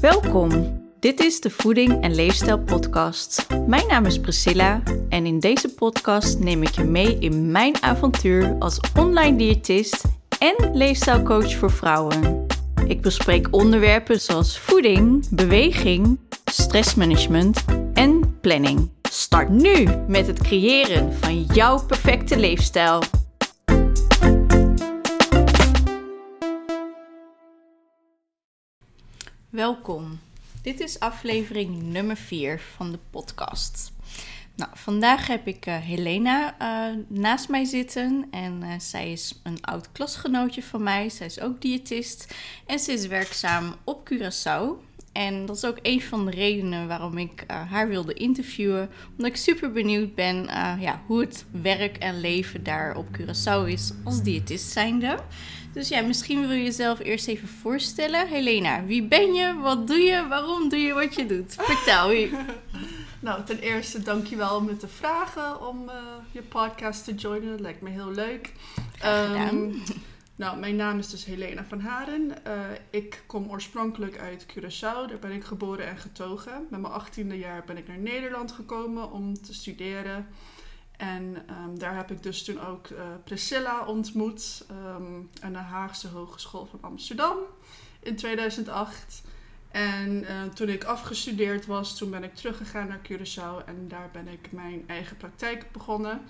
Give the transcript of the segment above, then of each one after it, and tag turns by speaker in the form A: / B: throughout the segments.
A: Welkom. Dit is de Voeding en Leefstijl Podcast. Mijn naam is Priscilla en in deze podcast neem ik je mee in mijn avontuur als online diëtist en leefstijlcoach voor vrouwen. Ik bespreek onderwerpen zoals voeding, beweging, stressmanagement en planning. Start nu met het creëren van jouw perfecte leefstijl. Welkom. Dit is aflevering nummer 4 van de podcast. Nou, vandaag heb ik uh, Helena uh, naast mij zitten en uh, zij is een oud klasgenootje van mij. Zij is ook diëtist en ze is werkzaam op Curaçao. En dat is ook een van de redenen waarom ik haar wilde interviewen. Omdat ik super benieuwd ben ja, hoe het werk en leven daar op Curaçao is als diëtist zijnde. Dus ja, misschien wil je jezelf eerst even voorstellen. Helena, wie ben je? Wat doe je? Waarom doe je wat je doet? Vertel je.
B: nou, ten eerste dankjewel met de vragen om uh, je podcast te joinen. Dat lijkt me heel leuk. Um, nou, mijn naam is dus Helena van Haren. Uh, ik kom oorspronkelijk uit Curaçao. Daar ben ik geboren en getogen. Met mijn achttiende jaar ben ik naar Nederland gekomen om te studeren. En um, daar heb ik dus toen ook uh, Priscilla ontmoet um, aan de Haagse Hogeschool van Amsterdam in 2008. En uh, toen ik afgestudeerd was, toen ben ik teruggegaan naar Curaçao en daar ben ik mijn eigen praktijk begonnen.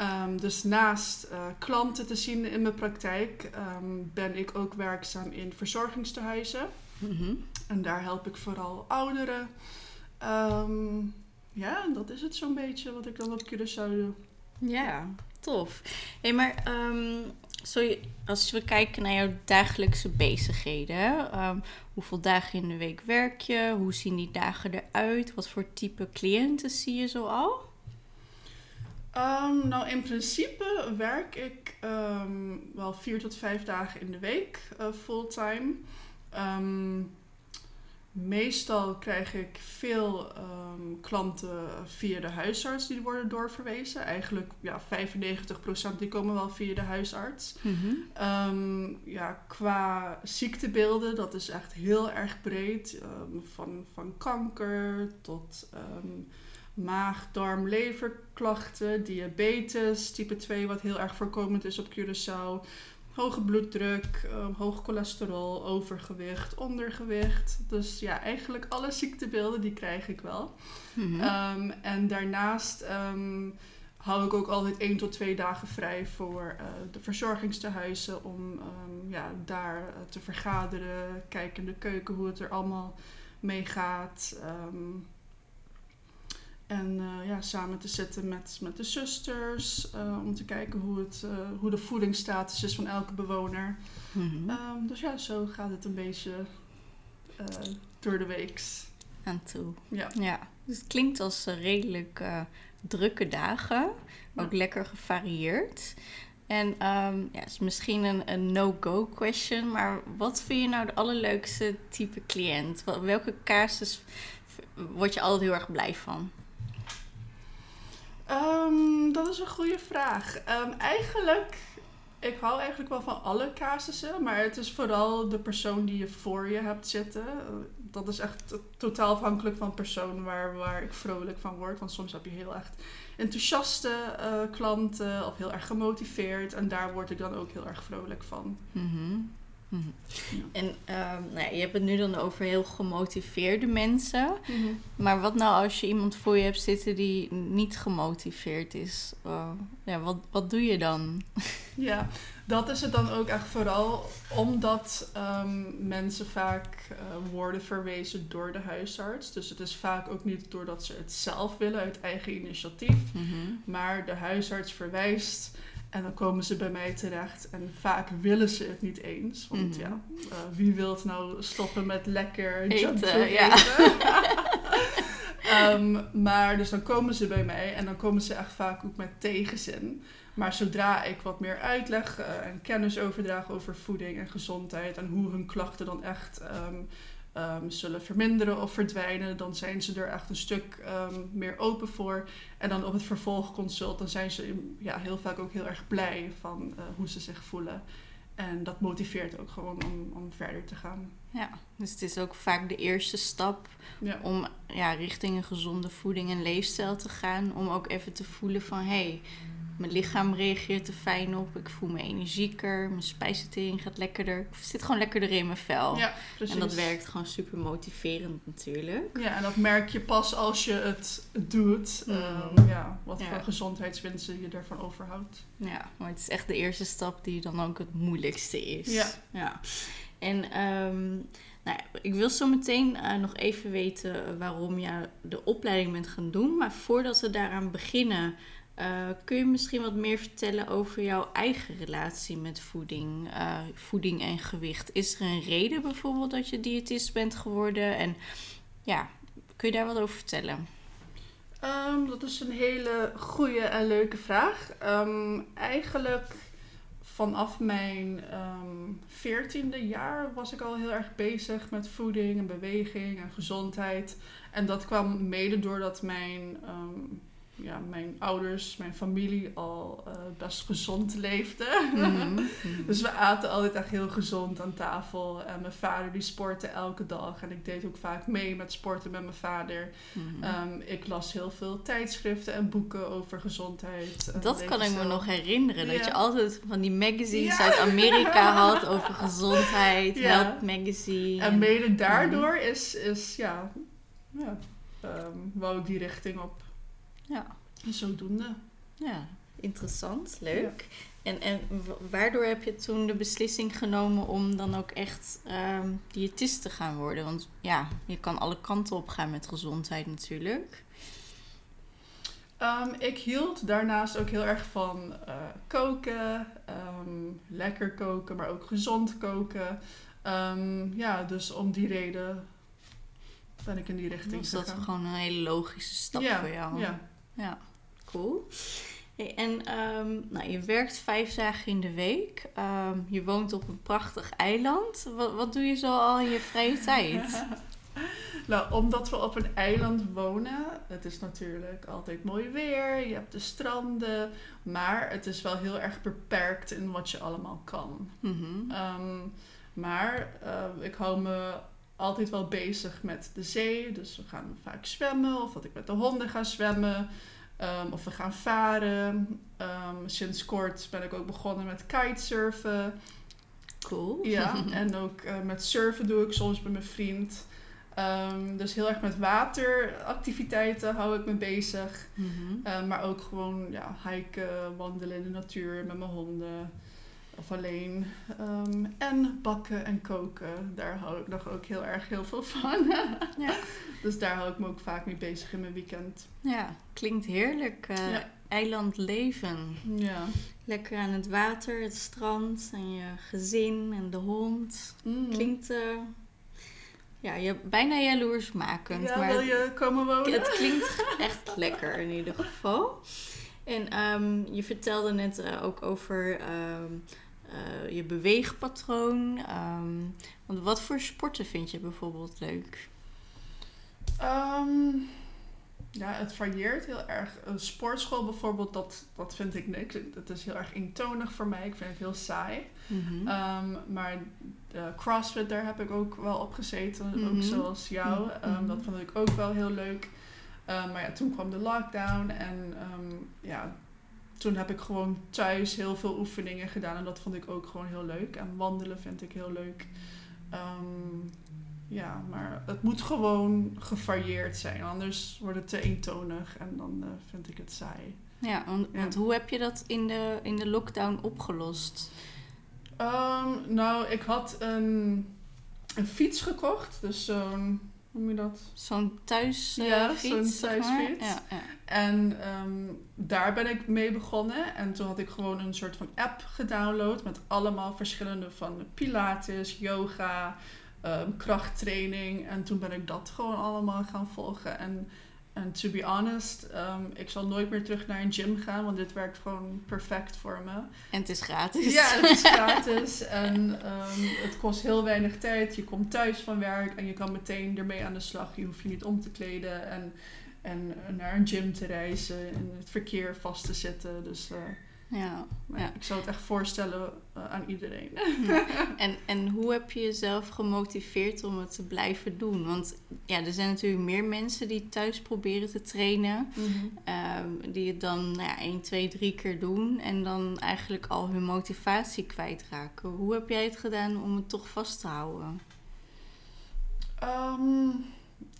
B: Um, dus naast uh, klanten te zien in mijn praktijk, ben ik ook werkzaam in verzorgingstehuizen. Mm -hmm. En daar help ik vooral ouderen. Ja, dat is het zo'n beetje wat ik dan op Curaçao doe.
A: Ja, tof. Hé, maar um, sorry, als we kijken naar jouw dagelijkse bezigheden, um, hoeveel dagen in de week werk je? Hoe zien die dagen eruit? Wat voor type cliënten zie je zo al?
B: Um, nou, in principe werk ik wel vier tot vijf dagen in de week uh, fulltime. Meestal krijg ik veel um, klanten via de huisarts die worden doorverwezen. Eigenlijk ja, 95% die komen wel via de huisarts. Mm -hmm. um, ja, qua ziektebeelden, dat is echt heel erg breed. Um, van, van kanker tot maag, darm, leverklachten, diabetes, type 2 wat heel erg voorkomend is op Curaçao hoge bloeddruk, um, hoog cholesterol, overgewicht, ondergewicht. Dus ja, eigenlijk alle ziektebeelden die krijg ik wel. Mm -hmm. um, en daarnaast um, hou ik ook altijd één tot twee dagen vrij voor uh, de verzorgingstehuizen om ja, daar uh, te vergaderen, kijken in de keuken hoe het er allemaal mee gaat. En uh, ja, samen te zitten met, met de zusters. Uh, om te kijken hoe, het, uh, hoe de voedingsstatus is van elke bewoner. Mm -hmm. um, dus ja, zo gaat het een beetje door de weeks.
A: Aan toe. Ja. ja. Dus het klinkt als redelijk drukke dagen. Ook ja. lekker gevarieerd. En um, ja, het is misschien een, een no-go question. Maar wat vind je nou de allerleukste type cliënt? Welke casus word je altijd heel erg blij van?
B: Um, dat is een goede vraag. Um, eigenlijk, ik hou eigenlijk wel van alle casussen, maar het is vooral de persoon die je voor je hebt zitten. Dat is echt totaal afhankelijk van persoon waar, waar ik vrolijk van word. Want soms heb je heel echt enthousiaste uh, klanten of heel erg gemotiveerd. En daar word ik dan ook heel erg vrolijk van. Mm.
A: Mhm. En um, nou ja, je hebt het nu dan over heel gemotiveerde mensen. Mhm. Maar wat nou als je iemand voor je hebt zitten die niet gemotiveerd is? Uh, ja, wat, wat doe je dan?
B: Ja, dat is het dan ook echt vooral omdat um, mensen vaak uh, worden verwezen door de huisarts. Dus het is vaak ook niet doordat ze het zelf willen uit eigen initiatief. -hmm. Maar de huisarts verwijst en dan komen ze bij mij terecht en vaak willen ze het niet eens. Want mm -hmm. ja, uh, wie wil nou stoppen met lekker eten? Ja. um, maar dus dan komen ze bij mij en dan komen ze echt vaak ook met tegenzin. Maar zodra ik wat meer uitleg uh, en kennis overdraag over voeding en gezondheid en hoe hun klachten dan echt um, um, zullen verminderen of verdwijnen, dan zijn ze er echt een stuk um, meer open voor. En dan op het vervolgconsult, dan zijn ze ja, heel vaak ook heel erg blij van uh, hoe ze zich voelen. en dat motiveert ook gewoon om, om verder te gaan.
A: Ja, dus het is ook vaak de eerste stap
B: Ja.
A: om ja, richting een gezonde voeding en leefstijl te gaan. Om ook even te voelen van hé, hey, mijn lichaam reageert er fijn op. Ik voel me energieker. Mijn spijsvertering gaat lekkerder. Ik zit gewoon lekkerder in mijn vel.
B: Ja, precies.
A: en dat werkt gewoon super motiverend natuurlijk.
B: Ja, en dat merk je pas als je het doet.
A: Mm.
B: Ehm, ja, wat
A: Ja.
B: voor gezondheidswinsten je ervan overhoudt.
A: Ja, maar het is echt de eerste stap die dan ook het moeilijkste is.
B: Ja.
A: En ehm, nou ja, ik wil zo meteen eh, nog even weten waarom je de opleiding bent gaan doen. Maar voordat we daaraan beginnen, eh, kun je misschien wat meer vertellen over jouw eigen relatie met voeding, eh, voeding en gewicht? Is er een reden bijvoorbeeld dat je diëtist bent geworden? En ja, kun je daar wat over vertellen?
B: Ehm, dat is een hele goede en leuke vraag. Ehm, eigenlijk vanaf mijn ehm, veertiende jaar was ik al heel erg bezig met voeding en beweging en gezondheid. En dat kwam mede doordat mijn, ja, mijn ouders, mijn familie al eh, best gezond leefden.
A: Mhm, mhm.
B: Dus we aten altijd echt heel gezond aan tafel. En mijn vader die sportte elke dag. En ik deed ook vaak mee met sporten met mijn vader.
A: Mhm.
B: Ehm, ik las heel veel tijdschriften en boeken over gezondheid.
A: Dat kan ik me nog herinneren. Dat je altijd van die magazines
B: Ja.
A: uit Amerika had over gezondheid,
B: Ja.
A: Health Magazine.
B: En mede daardoor is, is ja, ja ehm, wou ik die richting op.
A: Ja.
B: En zodoende.
A: ja, interessant, leuk. En, en wa- waardoor heb je toen de beslissing genomen om dan ook echt ehm diëtist te gaan worden? Want ja, je kan alle kanten op gaan met gezondheid natuurlijk.
B: Ehm, ik hield daarnaast ook heel erg van eh, koken. ehm, lekker koken, maar ook gezond koken. Ja, dus om die reden ben ik in die richting
A: Was dat
B: gegaan.
A: gewoon een hele logische stap
B: ja,
A: voor jou?
B: Ja.
A: Ja, cool. Hey, en ehm, nou, je werkt vijf dagen in de week. Ehm, je woont op een prachtig eiland. Wat, wat doe je zo al in je vrije tijd?
B: Nou, omdat we op een eiland wonen, het is natuurlijk altijd mooi weer, je hebt de stranden, maar het is wel heel erg beperkt in wat je allemaal kan.
A: Mhm.
B: Ehm, maar eh, ik hou me altijd wel bezig met de zee, dus we gaan vaak zwemmen of dat ik met de honden ga zwemmen. ehm, of we gaan varen. Ehm, sinds kort ben ik ook begonnen met kitesurfen.
A: Cool.
B: Ja, en ook eh, met surfen doe ik soms met mijn vriend. Ehm, dus heel erg met wateractiviteiten hou ik me bezig.
A: Mhm.
B: Maar ook gewoon ja, hiken, wandelen in de natuur met mijn honden. Of alleen. Ehm, en bakken en koken. Daar hou ik nog ook heel erg heel veel van.
A: Ja.
B: Dus daar hou ik me ook vaak mee bezig in mijn weekend.
A: ja, klinkt heerlijk. eh,
B: Ja.
A: Eilandleven.
B: Ja.
A: Lekker aan het water, het strand en je gezin en de hond.
B: Mm.
A: Klinkt eh, ja, je, bijna jaloersmakend.
B: Ja,
A: maar
B: wil je komen wonen?
A: Het klinkt echt lekker in ieder geval. En ehm, je vertelde net eh, ook over ehm, eh, je beweegpatroon. Ehm, want wat voor sporten vind je bijvoorbeeld leuk?
B: Ehm, ja, het varieert heel erg. Een sportschool bijvoorbeeld, dat, dat vind ik niks. Het is heel erg eentonig voor mij. Ik vind het heel saai.
A: Mhm.
B: Ehm, maar de CrossFit, daar heb ik ook wel op gezeten. Ook
A: Mhm.
B: zoals jou.
A: Mhm.
B: Ehm, dat vond ik ook wel heel leuk. Maar ja, toen kwam de lockdown. En ja, toen heb ik gewoon thuis heel veel oefeningen gedaan. En dat vond ik ook gewoon heel leuk. En wandelen vind ik heel leuk. Ehm, ja, maar het moet gewoon gevarieerd zijn. Anders wordt het te eentonig. En dan eh, vind ik het saai.
A: ja, want,
B: ja.
A: want hoe heb je dat in de, in de lockdown opgelost?
B: Ehm, nou, ik had een, een fiets gekocht. Dus zo'n, hoe noem je dat?
A: Zo'n thuisfiets?
B: Ja, zo'n thuisfiets.
A: Ja, ja.
B: En ehm, daar ben ik mee begonnen. En toen had ik gewoon een soort van app gedownload met allemaal verschillende van pilates, yoga, ehm, krachttraining. En toen ben ik dat gewoon allemaal gaan volgen. En, en to be honest, ehm, ik zal nooit meer terug naar een gym gaan, want dit werkt gewoon perfect voor me.
A: En het is gratis.
B: Ja, het is gratis en het kost heel weinig tijd. Je komt thuis van werk en je kan meteen ermee aan de slag. Je hoeft je niet om te kleden en, en naar een gym te reizen en het verkeer vast te zitten. Dus eh,
A: Ja, ja.
B: Ik zou het echt voorstellen eh, aan iedereen.
A: En, en hoe heb je jezelf gemotiveerd om het te blijven doen? Want ja, er zijn natuurlijk meer mensen die thuis proberen te trainen. ehm, die het dan nou ja, 1, 2, 3 keer doen. En dan eigenlijk al hun motivatie kwijtraken. Hoe heb jij het gedaan om het toch vast te houden?
B: Ehm,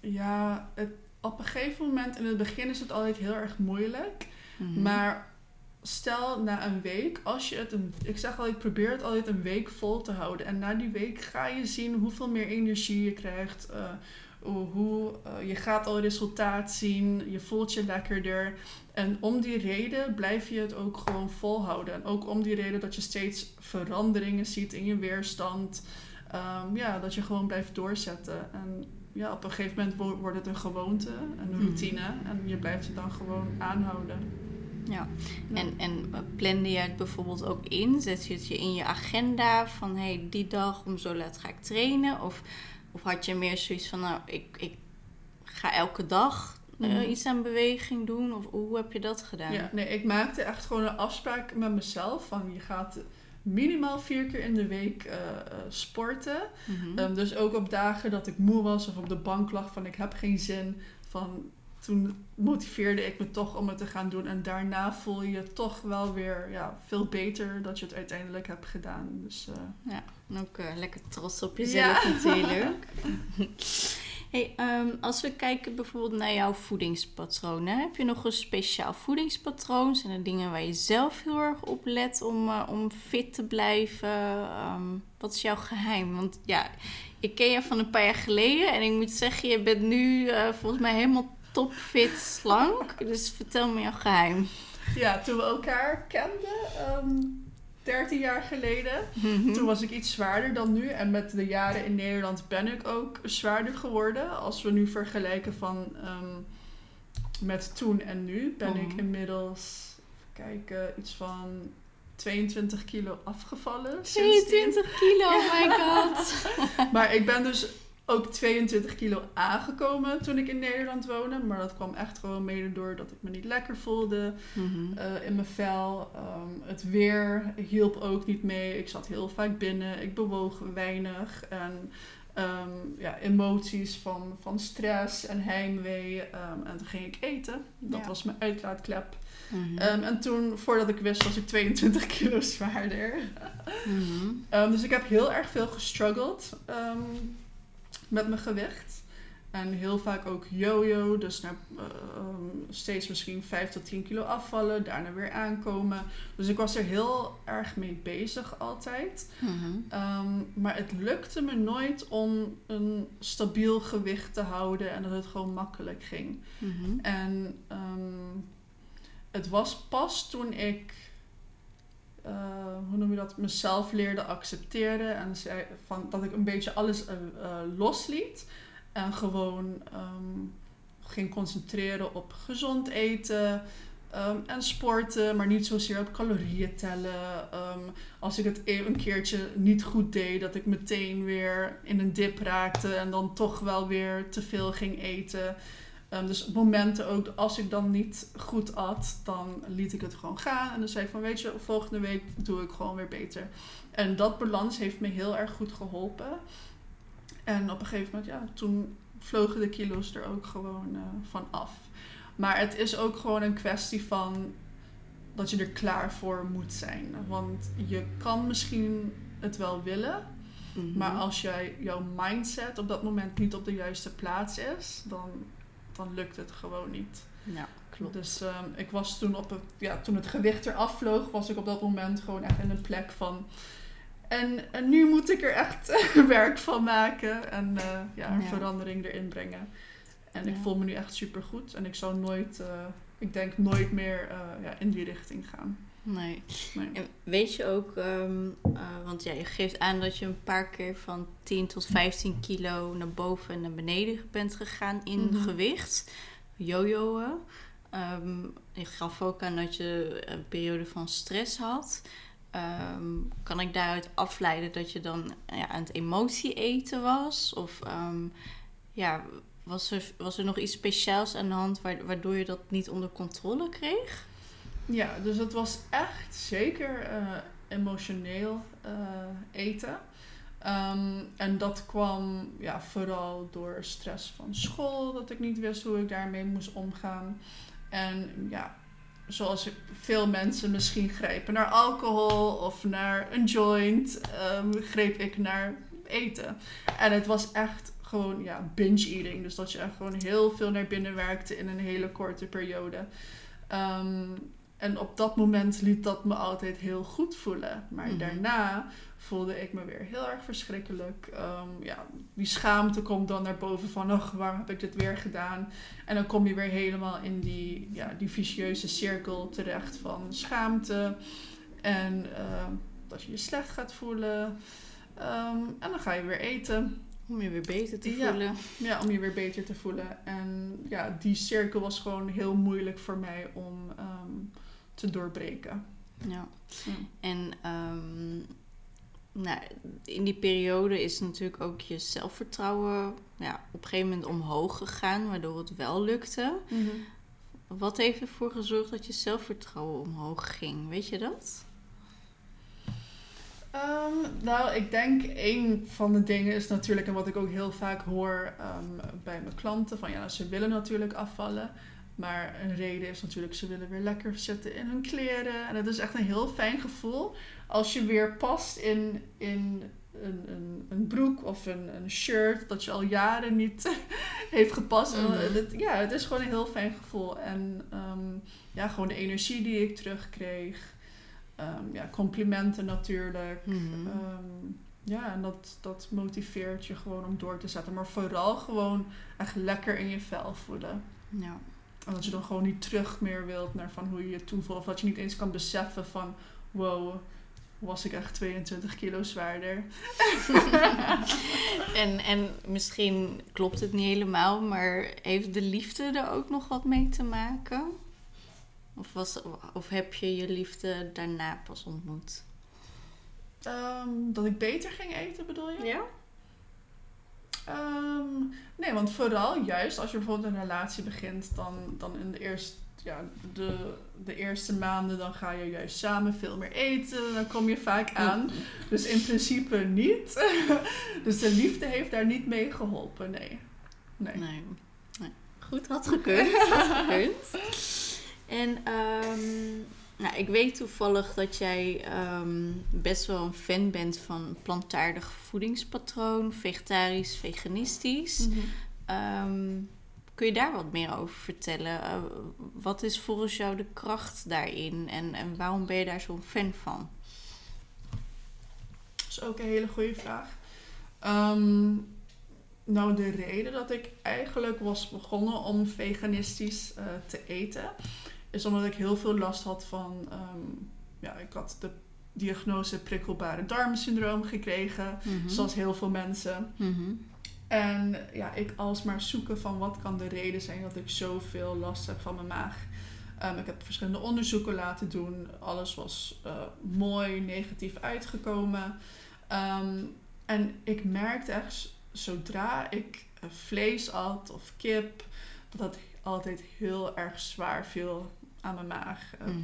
B: ja, het, op een gegeven moment in het begin is het altijd heel erg moeilijk.
A: Mhm.
B: Maar stel na een week, als je het een, ik zeg altijd, probeer het altijd een week vol te houden. En na die week ga je zien hoeveel meer energie je krijgt. eh, hoe, eh, je gaat al resultaat zien, je voelt je lekkerder. En om die reden blijf je het ook gewoon volhouden. En ook om die reden dat je steeds veranderingen ziet in je weerstand. Ehm, ja, dat je gewoon blijft doorzetten. En ja, op een gegeven moment wo- wordt het een gewoonte, een
A: Mhm.
B: routine. En je blijft het dan gewoon aanhouden.
A: Ja.
B: Ja.
A: En, en eh, plande je het bijvoorbeeld ook in? Zet je het je in je agenda van hey, die dag om zo laat ga ik trainen? Of, of had je meer zoiets van nou, ik, ik ga elke dag eh,
B: Mhm.
A: iets aan beweging doen? Of hoe heb je dat gedaan?
B: Ja, nee, ik maakte echt gewoon een afspraak met mezelf van je gaat minimaal vier keer in de week eh, eh, sporten.
A: Mhm.
B: Ehm, dus ook op dagen dat ik moe was of op de bank lag van ik heb geen zin. Van, toen motiveerde ik me toch om het te gaan doen. En daarna voel je je toch wel weer ja, veel beter dat je het uiteindelijk hebt gedaan. Dus eh,
A: En ook lekker trots op jezelf
B: Ja.
A: natuurlijk. hey, ehm, als we kijken bijvoorbeeld naar jouw voedingspatronen. Heb je nog een speciaal voedingspatroon? Zijn er dingen waar je zelf heel erg op let om, eh, om fit te blijven? Ehm, wat is jouw geheim? Want ja, ik ken je van een paar jaar geleden. En ik moet zeggen, je bent nu eh, volgens mij helemaal topfit slank. Dus vertel me jouw geheim.
B: ja, toen we elkaar kenden, ehm 13 jaar geleden, Toen was ik iets zwaarder dan nu. En met de jaren in Nederland ben ik ook zwaarder geworden. Als we nu vergelijken van ehm, met toen en nu, ben ik
A: Mhm.
B: inmiddels, even kijken, iets van 22 kilo afgevallen. sindsdien.
A: 22 kilo, oh my god.
B: Maar ik ben dus ook 22 kilo aangekomen toen ik in Nederland woonde. Maar dat kwam echt gewoon mede door dat ik me niet lekker voelde
A: Mhm.
B: eh, in mijn vel. Ehm, het weer hielp ook niet mee. Ik zat heel vaak binnen. Ik bewoog weinig. En ehm, ja, emoties van, van stress en heimwee. Ehm, en toen ging ik eten. Dat
A: Ja.
B: was mijn uitlaatklep.
A: Mhm.
B: En toen, voordat ik wist, was ik 22 kilo zwaarder.
A: Mhm.
B: Dus ik heb heel erg veel gestruggeld met mijn gewicht. En heel vaak ook yo-yo. Dus naar, eh, ehm, steeds misschien 5 tot 10 kilo afvallen. Daarna weer aankomen. Dus ik was er heel erg mee bezig altijd.
A: Mhm.
B: Ehm, maar het lukte me nooit om een stabiel gewicht te houden. En dat het gewoon makkelijk ging.
A: Mhm.
B: En ehm, het was pas toen ik, eh, hoe noem je dat, mezelf leerde accepteren en van, dat ik een beetje alles eh, losliet en gewoon ehm, ging concentreren op gezond eten. ehm, en sporten, maar niet zozeer op calorieën tellen. Ehm, als ik het een keertje niet goed deed, dat ik meteen weer in een dip raakte en dan toch wel weer te veel ging eten. Ehm, dus momenten ook, als ik dan niet goed at, dan liet ik het gewoon gaan. En dan zei ik van, weet je, volgende week doe ik gewoon weer beter. En dat balans heeft me heel erg goed geholpen. En op een gegeven moment, ja, toen vlogen de kilo's er ook gewoon eh, van af. Maar het is ook gewoon een kwestie van dat je er klaar voor moet zijn. Want je kan misschien het wel willen,
A: Mhm.
B: maar als jij, jouw mindset op dat moment niet op de juiste plaats is, dan, dan lukt het gewoon niet.
A: Ja, klopt.
B: Dus ehm, ik was toen op het, ja, toen het gewicht eraf vloog, was ik op dat moment gewoon echt in een plek van. En, en nu moet ik er echt werk van maken en eh, ja, een
A: Ja.
B: verandering erin brengen. En ik voel me nu echt super goed en ik zou nooit, eh, ik denk nooit meer eh, ja, in die richting gaan.
A: Nee.
B: Nee.
A: En weet je ook, ehm, eh, want ja, je geeft aan dat je een paar keer van 10 tot 15 kilo naar boven en naar beneden bent gegaan in
B: Mhm.
A: gewicht. Jojoen. Ehm je gaf ook aan dat je een periode van stress had. Ehm, kan ik daaruit afleiden dat je dan ja, aan het emotie eten was? Of ja, was er, was er nog iets speciaals aan de hand wa- waardoor je dat niet onder controle kreeg?
B: Ja, dus het was echt zeker eh, emotioneel eh, eten. Ehm, en dat kwam ja, vooral door stress van school, dat ik niet wist hoe ik daarmee moest omgaan. En ja, zoals veel mensen misschien grijpen naar alcohol of naar een joint, um, greep ik naar eten. En het was echt gewoon ja, binge eating. Dus dat je echt gewoon heel veel naar binnen werkte in een hele korte periode. Ehm, en op dat moment liet dat me altijd heel goed voelen. Maar mhm. daarna voelde ik me weer heel erg verschrikkelijk. Um, ja, die schaamte komt dan naar boven van, oh, waarom heb ik dit weer gedaan? En dan kom je weer helemaal in die, ja, die vicieuze cirkel terecht van schaamte. En uh, dat je je slecht gaat voelen. Um, en dan ga je weer eten.
A: Om je weer beter te voelen.
B: Ja, om je weer beter te voelen. En ja, die cirkel was gewoon heel moeilijk voor mij om um, te doorbreken.
A: Ja. En um, nou, in die periode is natuurlijk ook je zelfvertrouwen ja, op een gegeven moment omhoog gegaan, waardoor het wel lukte. Mm -hmm. Wat heeft ervoor gezorgd dat je zelfvertrouwen omhoog ging? Weet je dat?
B: Um, nou, ik denk een van de dingen is natuurlijk, en wat ik ook heel vaak hoor um, bij mijn klanten, van ja, ze willen natuurlijk afvallen. Maar een reden is natuurlijk, ze willen weer lekker zitten in hun kleren. En het is echt een heel fijn gevoel als je weer past in, in een, een, een broek of een, een shirt dat je al jaren niet heeft gepast. Mm. Het, ja, het is gewoon een heel fijn gevoel. En um, ja, gewoon de energie die ik terugkreeg. Um, ja, complimenten natuurlijk. Mm. Um, ja, en dat, dat motiveert je gewoon om door te zetten. Maar vooral gewoon echt lekker in je vel voelen. Ja. En dat je dan gewoon niet terug meer wilt naar van hoe je je toen voelt. Of dat je niet eens kan beseffen van wow, was ik echt 22 kilo zwaarder.
A: en, en misschien klopt het niet helemaal, maar heeft de liefde er ook nog wat mee te maken? Of, was, of heb je je liefde daarna pas ontmoet?
B: Um, dat ik beter ging eten, bedoel je? Ja. Nee, want vooral juist als je bijvoorbeeld een relatie begint, dan, dan in de eerste, ja, de, de eerste maanden, dan ga je juist samen veel meer eten. Dan kom je vaak aan. Dus in principe niet. dus de liefde heeft daar niet mee geholpen, nee.
A: Nee. nee. Goed, had gekund. had gekund. En um, nou, ik weet toevallig dat jij um, best wel een fan bent van plantaardig voedingspatroon, vegetarisch, veganistisch. Mm -hmm. kun je daar wat meer over vertellen? Uh, wat is volgens jou de kracht daarin en, en waarom ben je daar zo'n fan van?
B: Dat is ook een hele goede vraag. Um, nou, de reden dat ik eigenlijk was begonnen om veganistisch uh, te eten is omdat ik heel veel last had van. Um, ja, ik had de diagnose prikkelbare darmsyndroom gekregen, mhm. zoals heel veel mensen. Mm En ja, ik alsmaar zoeken van wat kan de reden zijn dat ik zoveel last heb van mijn maag. Um, ik heb verschillende onderzoeken laten doen. Alles was uh, mooi negatief uitgekomen. Um, en ik merkte echt, zodra ik uh, vlees at of kip, dat dat altijd heel erg zwaar viel aan mijn maag. Uh,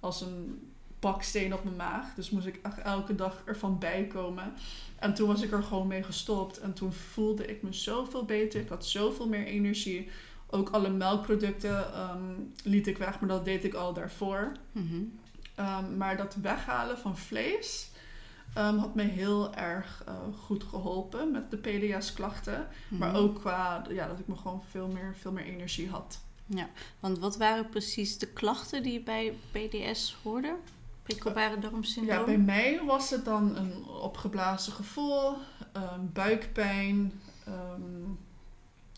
B: Als een baksteen op mijn maag. Dus moest ik elke dag ervan bijkomen. En toen was ik er gewoon mee gestopt. En toen voelde ik me zoveel beter. Ik had zoveel meer energie. Ook alle melkproducten um, liet ik weg, maar dat deed ik al daarvoor. Mm um, maar dat weghalen van vlees um, had me heel erg uh, goed geholpen met de PDS-klachten. Maar mhm. ook qua ja, dat ik me gewoon veel meer, veel meer energie had.
A: Ja, want wat waren precies de klachten die je bij PDS hoorde? Prikkelbare darmsyndroom?
B: Ja, bij mij was het dan een opgeblazen gevoel, um, buikpijn, um,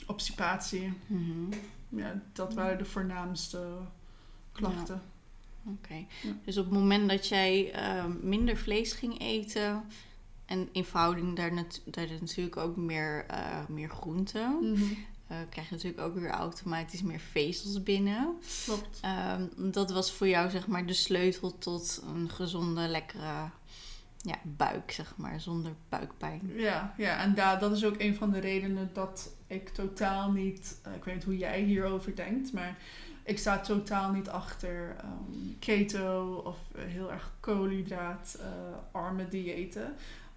B: obstipatie. Mm Ja, dat waren de voornaamste klachten.
A: Oké, dus op het moment dat jij uh, minder vlees ging eten en in verhouding daar, nat daar natuurlijk ook meer, uh, meer groenten, mm uh, krijg je natuurlijk ook weer automatisch meer vezels binnen. Klopt. Um, dat was voor jou zeg maar de sleutel tot een gezonde, lekkere ja, buik, zeg maar, zonder buikpijn.
B: Ja, ja en da dat is ook een van de redenen dat ik totaal niet, uh, ik weet niet hoe jij hierover denkt, maar Ik sta totaal niet achter ehm, keto of heel erg koolhydraatarme diëten.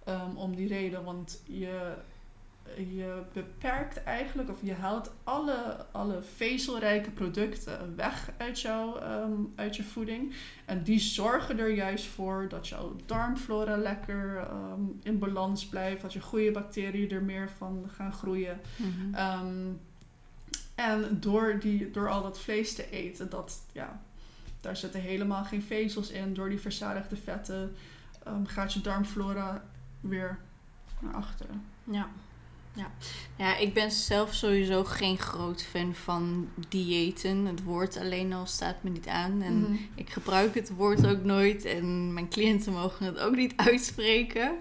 B: Um, om die reden, want je je beperkt eigenlijk, of je haalt alle, alle vezelrijke producten weg uit, jou, ehm, uit je voeding. En die zorgen er juist voor dat jouw darmflora lekker ehm, in balans blijft, dat je goede bacteriën er meer van gaan groeien. Mhm. Ehm, en door, die, door al dat vlees te eten, dat, ja, daar zitten helemaal geen vezels in. Door die verzadigde vetten gaat je darmflora weer naar achteren.
A: Ja. Ja. ja, ik ben zelf sowieso geen groot fan van diëten. Het woord alleen al staat me niet aan. En mhm. ik gebruik het woord ook nooit. En mijn cliënten mogen het ook niet uitspreken.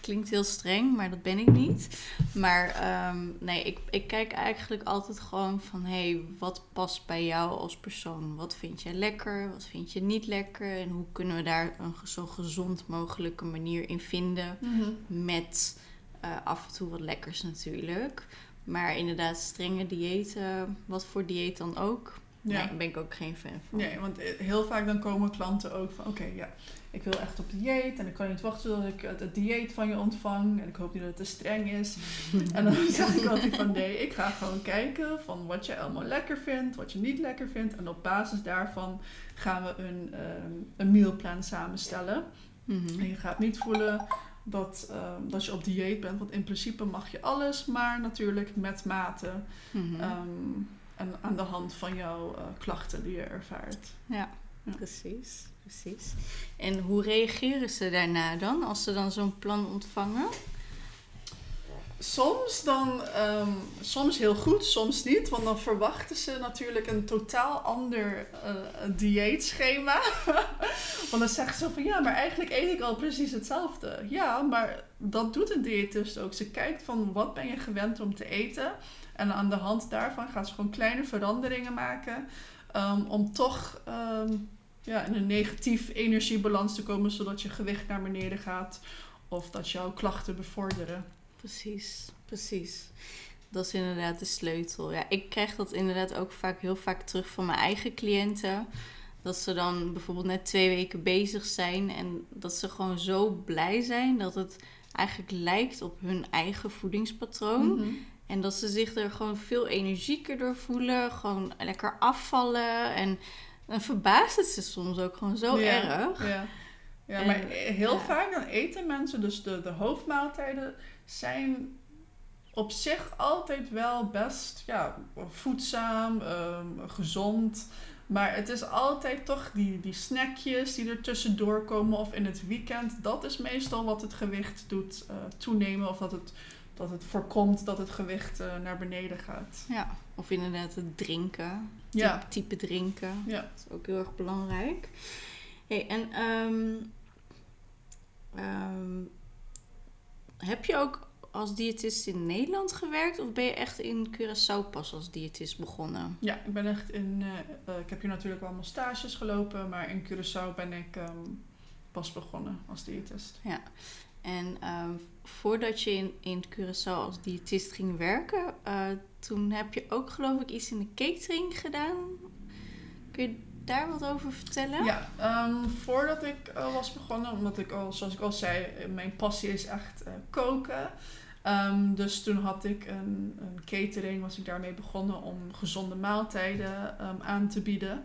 A: Klinkt heel streng, maar dat ben ik niet. Maar ehm, nee, ik, ik kijk eigenlijk altijd gewoon van... hé, hey, wat past bij jou als persoon? Wat vind je lekker? Wat vind je niet lekker? En hoe kunnen we daar een zo gezond mogelijke manier in vinden... Mhm. met eh, af en toe wat lekkers natuurlijk. Maar inderdaad, strenge diëten, wat voor dieet dan ook. Ja. Nee, daar ben ik ook geen fan van.
B: Nee, want eh, heel vaak dan komen klanten ook van... Oké, ja, ik wil echt op dieet en ik kan niet wachten tot ik het, dieet van je ontvang. En ik hoop niet dat het te streng is. en dan zeg ik altijd van... Nee, ik ga gewoon kijken van wat je allemaal lekker vindt, wat je niet lekker vindt. En op basis daarvan gaan we een, um, een mealplan samenstellen. Mhm. En je gaat niet voelen dat, ehm, dat je op dieet bent. Want in principe mag je alles, maar natuurlijk met mate. Mhm. Ehm, en aan de hand van jouw uh, klachten die je ervaart.
A: Ja, precies. Precies. En hoe reageren ze daarna dan, als ze dan zo'n plan ontvangen?
B: Soms dan, um, soms heel goed, soms niet. Want dan verwachten ze natuurlijk een totaal ander uh, dieetschema. want dan zeggen ze van ja, maar eigenlijk eet ik al precies hetzelfde. Ja, maar dat doet een diëtist ook. Ze kijkt van wat ben je gewend om te eten. En aan de hand daarvan gaan ze gewoon kleine veranderingen maken. Um, om toch um, ja, in een negatief energiebalans te komen, zodat je gewicht naar beneden gaat. Of dat jouw klachten bevorderen.
A: Precies, precies. Dat is inderdaad de sleutel. Ja, ik krijg dat inderdaad ook vaak heel vaak terug van mijn eigen cliënten. Dat ze dan bijvoorbeeld net twee weken bezig zijn en dat ze gewoon zo blij zijn dat het eigenlijk lijkt op hun eigen voedingspatroon. Mhm. En dat ze zich er gewoon veel energieker door voelen, gewoon lekker afvallen. En dan verbaast het ze soms ook gewoon zo erg.
B: Ja, ja maar heel vaak dan eten mensen dus de, de hoofdmaaltijden zijn op zich altijd wel best ja, voedzaam, ehm, gezond. Maar het is altijd toch die, die snackjes die er tussendoor komen of in het weekend. Dat is meestal wat het gewicht doet uh, toenemen of dat het, dat het voorkomt dat het gewicht uh, naar beneden gaat.
A: Ja, of inderdaad het drinken. Type, ja. type drinken. Ja. Dat is ook heel erg belangrijk. Hey, en um, um, heb je ook als diëtist in Nederland gewerkt of ben je echt in Curaçao pas als diëtist begonnen?
B: Ja, ik ben echt in. Uh, ik heb hier natuurlijk allemaal stages gelopen, maar in Curaçao ben ik um, pas begonnen als diëtist.
A: Ja, en um, voordat je in, in Curaçao als diëtist ging werken, uh, toen heb je ook geloof ik iets in de catering gedaan. Kun je daar wat over vertellen?
B: Ja, um, voordat ik uh, was begonnen, omdat ik al, zoals ik al zei, mijn passie is echt uh, koken. Um, dus toen had ik een, een, catering, was ik daarmee begonnen om gezonde maaltijden um, aan te bieden.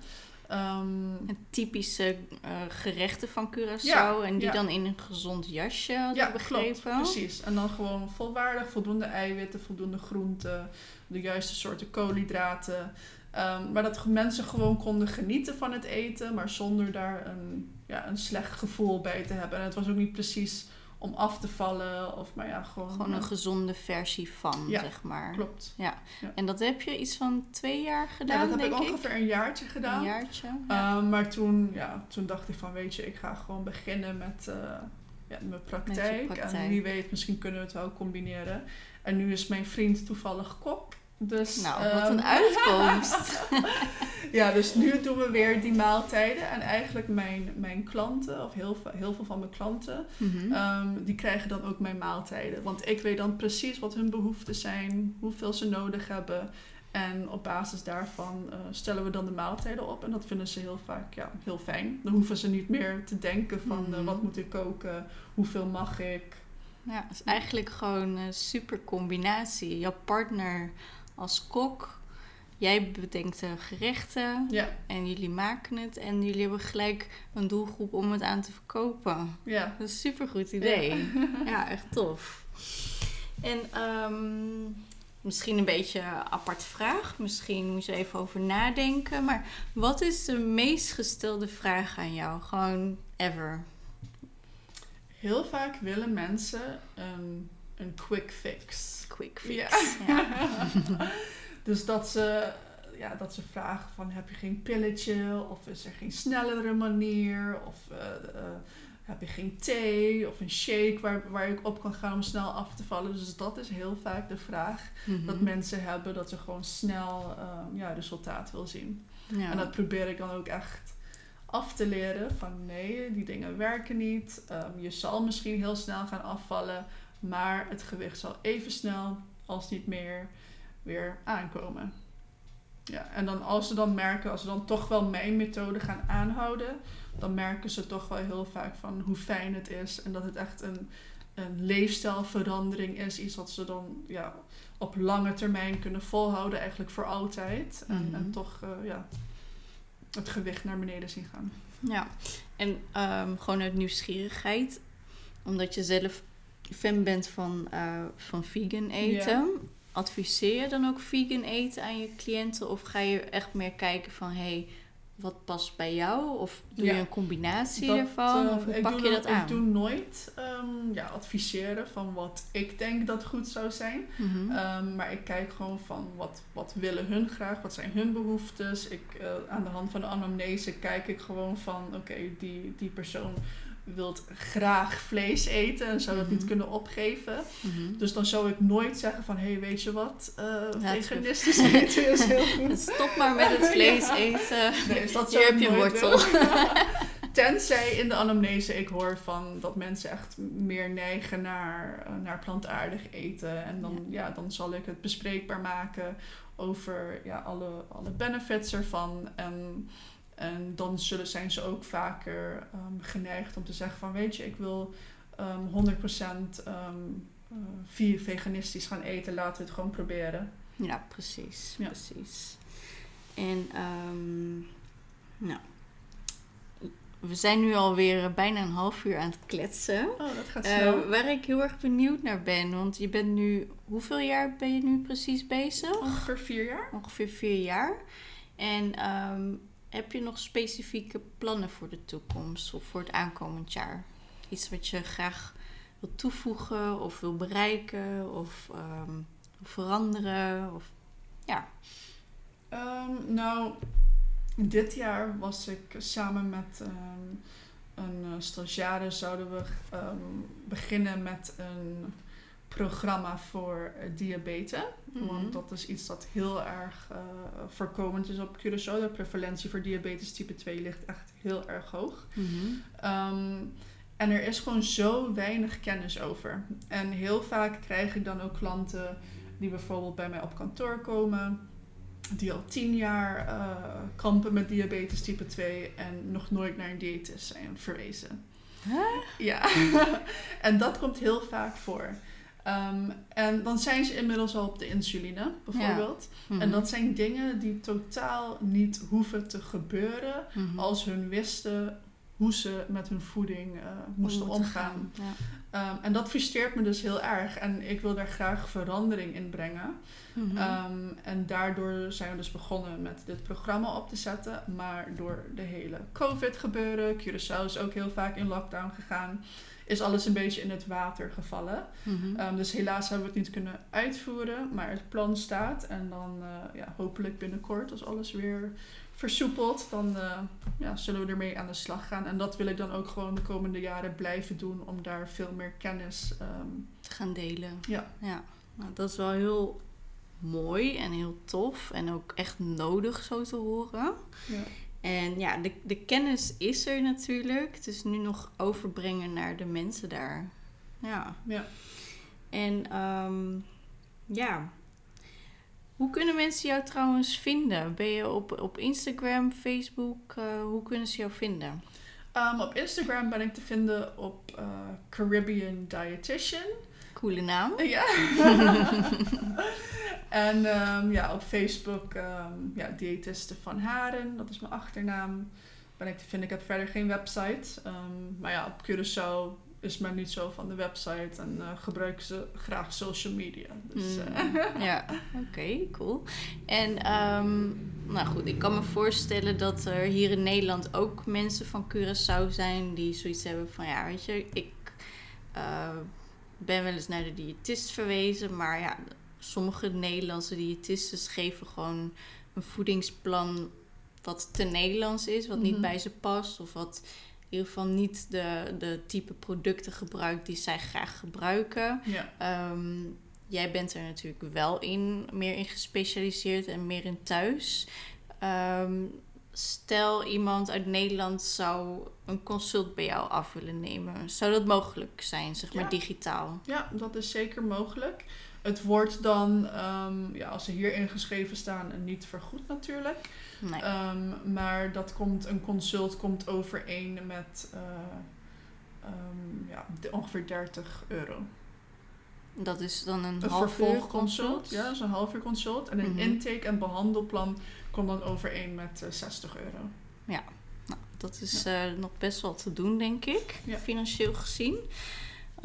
A: Um, typische uh, gerechten van Curaçao ja, en die ja. dan in een gezond jasje had ja, begrepen.
B: Klopt, precies. En dan gewoon volwaardig, voldoende eiwitten, voldoende groenten, de juiste soorten koolhydraten. Um, maar dat mensen gewoon konden genieten van het eten, maar zonder daar een, ja, een slecht gevoel bij te hebben. En het was ook niet precies om af te vallen. Of, maar ja, gewoon,
A: gewoon een gezonde versie van, zeg maar.
B: Klopt.
A: Ja. En dat heb je iets van twee jaar gedaan,
B: ja, dat
A: heb
B: ik ongeveer een jaartje gedaan.
A: Een jaartje,
B: um, maar toen, ja, toen dacht ik van, weet je, ik ga gewoon beginnen met, uh, ja, mijn praktijk. praktijk. En wie weet, misschien kunnen we het wel combineren. En nu is mijn vriend toevallig kok. Dus,
A: nou, wat een ehm, uitkomst.
B: ja, dus nu doen we weer die maaltijden. En eigenlijk mijn, mijn klanten, of heel, heel veel van mijn klanten, mhm. ehm, die krijgen dan ook mijn maaltijden. Want ik weet dan precies wat hun behoeften zijn, hoeveel ze nodig hebben. En op basis daarvan uh, stellen we dan de maaltijden op. En dat vinden ze heel vaak ja, heel fijn. Dan hoeven ze niet meer te denken van uh, wat moet ik koken, hoeveel mag ik.
A: Ja, het is eigenlijk gewoon een super combinatie. Jouw partner als kok, jij bedenkt de gerechten
B: ja.
A: en jullie maken het. En jullie hebben gelijk een doelgroep om het aan te verkopen.
B: Ja.
A: Dat is een super goed idee. Ja, ja echt tof. En um, misschien een beetje een aparte vraag. Misschien moet je even over nadenken. Maar wat is de meest gestelde vraag aan jou? Gewoon ever.
B: Heel vaak willen mensen een, een quick fix.
A: Quick fix.
B: Ja. ja. dus dat ze, ja, dat ze vragen van heb je geen pilletje? Of is er geen snellere manier? Of uh, uh, heb je geen thee of een shake waar, waar ik op kan gaan om snel af te vallen. Dus dat is heel vaak de vraag mm -hmm. dat mensen hebben, dat ze gewoon snel um, ja, resultaat wil zien.
A: Ja.
B: En dat probeer ik dan ook echt af te leren van nee, die dingen werken niet. Um, je zal misschien heel snel gaan afvallen, maar het gewicht zal even snel als niet meer weer aankomen. Ja, en dan als ze dan merken, als ze dan toch wel mijn methode gaan aanhouden, dan merken ze toch wel heel vaak van hoe fijn het is. En dat het echt een, een leefstijlverandering is. Iets wat ze dan ja, op lange termijn kunnen volhouden, eigenlijk voor altijd. En,
A: Mhm.
B: en toch uh, ja, het gewicht naar beneden zien gaan.
A: Ja, en um, gewoon uit nieuwsgierigheid, omdat je zelf fan bent van, uh, van vegan eten. Ja. Adviseer je dan ook vegan eten aan je cliënten? Of ga je echt meer kijken van hé, hey, wat past bij jou? Of doe
B: Ja.
A: je een combinatie
B: Dat,
A: ervan?
B: eh,
A: of hoe pak je dat aan?
B: Ik doe nooit ehm, ja, adviseren van wat ik denk dat goed zou zijn.
A: Mhm.
B: Ehm, maar ik kijk gewoon van wat, wat willen hun graag, wat zijn hun behoeftes. Ik, eh, aan de hand van de anamnese kijk ik gewoon van oké, die, die persoon wilt graag vlees eten en zou dat
A: Mhm.
B: niet kunnen opgeven.
A: Mhm.
B: Dus dan zou ik nooit zeggen van hé, hey, weet je wat,
A: het
B: veganistisch eten is heel goed.
A: Stop maar met het vlees
B: Ja.
A: eten.
B: Nee, dus dat
A: Hier heb je wortel.
B: Tenzij in de anamnese ik hoor van dat mensen echt meer neigen naar, eh, naar plantaardig eten. En dan, ja. dan zal ik het bespreekbaar maken over ja, alle, alle benefits ervan. En, en dan zullen, zijn ze ook vaker ehm, geneigd om te zeggen van weet je, ik wil ehm 100% ehm eh, vier veganistisch gaan eten. Laten we het gewoon proberen.
A: Ja, precies.
B: Ja.
A: precies. En ehm, nou, we zijn nu alweer bijna een half uur aan het kletsen.
B: Oh, dat gaat
A: Eh,
B: snel.
A: waar ik heel erg benieuwd naar ben, want je bent nu, hoeveel jaar ben je nu precies bezig?
B: Ongeveer vier jaar.
A: Ongeveer vier jaar. En ehm, heb je nog specifieke plannen voor de toekomst of voor het aankomend jaar? Iets wat je graag wil toevoegen of wil bereiken of ehm, veranderen? Of, ja.
B: Ehm, nou, dit jaar was ik samen met ehm, een uh, stagiaire zouden we beginnen met een programma voor uh, diabetes.
A: Mhm.
B: Want dat is iets dat heel erg uh, voorkomend is op Curaçao. De prevalentie voor diabetes type 2 ligt echt heel erg hoog.
A: Mhm.
B: Um, en er is gewoon zo weinig kennis over. En heel vaak krijg ik dan ook klanten die bijvoorbeeld bij mij op kantoor komen, die al tien jaar uh, kampen met diabetes type 2 en nog nooit naar een diëtist zijn verwezen.
A: Huh?
B: Ja, en dat komt heel vaak voor. Um, en dan zijn ze inmiddels al op de insuline, bijvoorbeeld.
A: Ja. Mhm.
B: En dat zijn dingen die totaal niet hoeven te gebeuren
A: Mhm.
B: als hun wisten hoe ze met hun voeding uh, moesten omgaan.
A: gaan, Ja.
B: Um, en dat frustreert me dus heel erg. En ik wil daar graag verandering in brengen.
A: Mhm.
B: Um, en daardoor zijn we dus begonnen met dit programma op te zetten. Maar door de hele COVID gebeuren, Curaçao is ook heel vaak in lockdown gegaan, is alles een beetje in het water gevallen.
A: Mhm.
B: Um, dus helaas hebben we het niet kunnen uitvoeren, maar het plan staat. En dan uh, ja, hopelijk binnenkort, als alles weer versoepelt, dan uh, ja, zullen we ermee aan de slag gaan. En dat wil ik dan ook gewoon de komende jaren blijven doen, om daar veel meer kennis um,
A: te gaan delen.
B: Ja.
A: ja. Nou, dat is wel heel mooi en heel tof en ook echt nodig zo te horen.
B: Ja.
A: En ja, de, de kennis is er natuurlijk. Het is nu nog overbrengen naar de mensen daar. Ja.
B: ja.
A: En um, ja, Hoe kunnen mensen jou trouwens vinden? Ben je op, op Instagram, Facebook? Uh, hoe kunnen ze jou vinden?
B: Um, op Instagram ben ik te vinden op uh, Caribbean Dietitian.
A: Coole naam.
B: Ja. en um, ja, op Facebook, um, ja, diëtiste van Haren, dat is mijn achternaam. Ben ik te vinden. Ik heb verder geen website. maar ja, op Curaçao is men niet zo van de website en uh, gebruiken ze graag social media. Dus,
A: mm, ja, oké, cool. En um, nou goed, ik kan me voorstellen dat er hier in Nederland ook mensen van Curaçao zijn die zoiets hebben van ja, weet je, ik uh, ben wel eens naar de diëtist verwezen, maar ja, sommige Nederlandse diëtisten geven gewoon een voedingsplan wat te Nederlands is, wat niet mhm. bij ze past of wat in ieder geval niet de, de type producten gebruikt die zij graag gebruiken.
B: Ja.
A: Ehm, jij bent er natuurlijk wel in, meer in gespecialiseerd en meer in thuis. Ehm, stel iemand uit Nederland zou een consult bij jou af willen nemen. Zou dat mogelijk zijn, zeg maar digitaal?
B: Ja, dat is zeker mogelijk. Het wordt dan, um, ja, als ze hier ingeschreven staan, niet vergoed natuurlijk. Nee. Um, maar dat komt, een consult komt overeen met uh, um, ja, ongeveer 30 euro.
A: Dat is dan een, een half uur consult?
B: Ja, dat is een half uur consult. En een mhm. intake- en behandelplan komt dan overeen met uh, 60 euro.
A: Ja, nou, dat is ja. uh, nog best wel te doen, denk ik, ja. financieel gezien.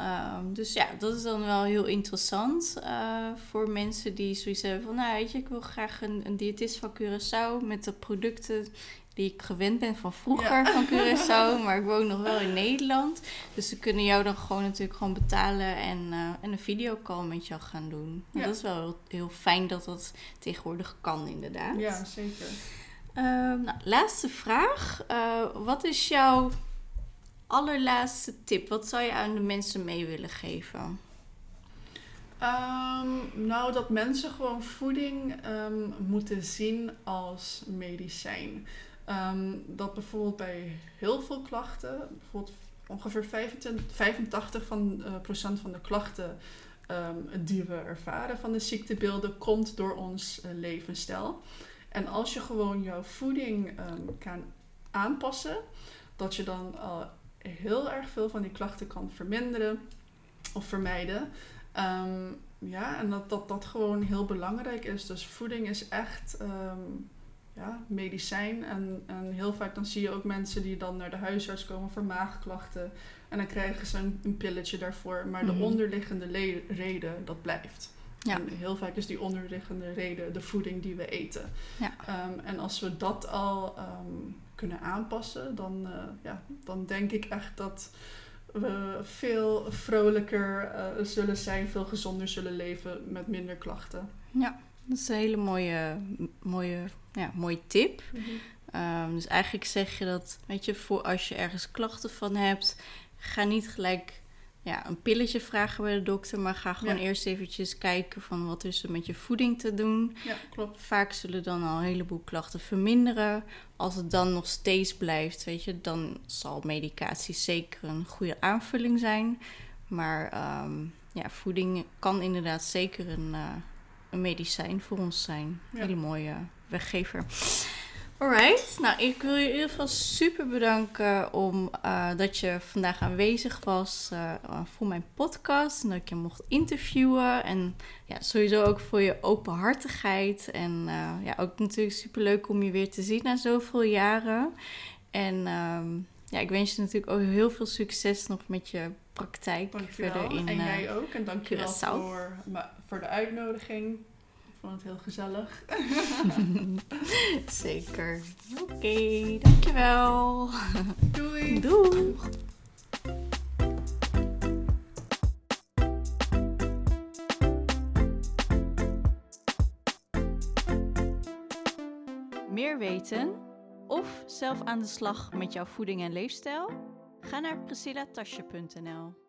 A: Um, dus ja, dat is dan wel heel interessant uh, voor mensen die zoiets hebben van, nou weet je, ik wil graag een, een diëtist van Curaçao met de producten die ik gewend ben van vroeger van Curaçao, maar ik woon nog wel in Nederland. Dus ze kunnen jou dan gewoon natuurlijk gewoon betalen en, uh, en een videocall met jou gaan doen. Ja. Dat is wel heel, heel, fijn dat dat tegenwoordig kan, inderdaad.
B: Ja, zeker.
A: Uh, nou, laatste vraag. Uh, wat is jouw allerlaatste tip? Wat zou je aan de mensen mee willen geven?
B: Um, nou, dat mensen gewoon voeding um, moeten zien als medicijn. Um, dat bijvoorbeeld bij heel veel klachten, bijvoorbeeld ongeveer 25, 85 van, uh, procent van de klachten die we ervaren van de ziektebeelden, komt door ons uh, levensstijl. En als je gewoon jouw voeding kan aanpassen, dat je dan uh, heel erg veel van die klachten kan verminderen of vermijden. Um, ja, en dat, dat dat gewoon heel belangrijk is. Dus voeding is echt um, ja, medicijn. En, en heel vaak dan zie je ook mensen die dan naar de huisarts komen voor maagklachten. En dan krijgen ze een, een pilletje daarvoor. Maar de mhm. onderliggende reden, dat blijft. Ja. En heel vaak is die onderliggende reden de voeding die we eten. Ja. Um, en als we dat al um, kunnen aanpassen, dan, uh, ja, dan denk ik echt dat we veel vrolijker uh, zullen zijn, veel gezonder zullen leven met minder klachten.
A: Ja, dat is een hele mooie, mooie, ja, mooie tip. Mm -hmm. um, dus eigenlijk zeg je dat, weet je, voor als je ergens klachten van hebt, ga niet gelijk ja, een pilletje vragen bij de dokter, maar ga gewoon eerst eventjes kijken van wat is er met je voeding te doen.
B: Ja, klopt.
A: Vaak zullen dan al een heleboel klachten verminderen. Als het dan nog steeds blijft, weet je, dan zal medicatie zeker een goede aanvulling zijn. Maar um, ja, voeding kan inderdaad zeker een, uh, een medicijn voor ons zijn. Ja. Hele mooie weggever. Alright, nou ik wil je in ieder geval super bedanken om uh, dat je vandaag aanwezig was uh, voor mijn podcast en dat ik je mocht interviewen en ja, sowieso ook voor je openhartigheid en uh, ja, ook natuurlijk super leuk om je weer te zien na zoveel jaren. En um, ja, ik wens je natuurlijk ook heel veel succes nog met je praktijk
B: dankjewel. verder in En jij ook. En dankjewel voor, voor de uitnodiging vond het heel gezellig.
A: Zeker. Oké, okay, dankjewel.
B: Doei.
A: Doeg. Meer weten of zelf aan de slag met jouw voeding en leefstijl? Ga naar priscillatasje.nl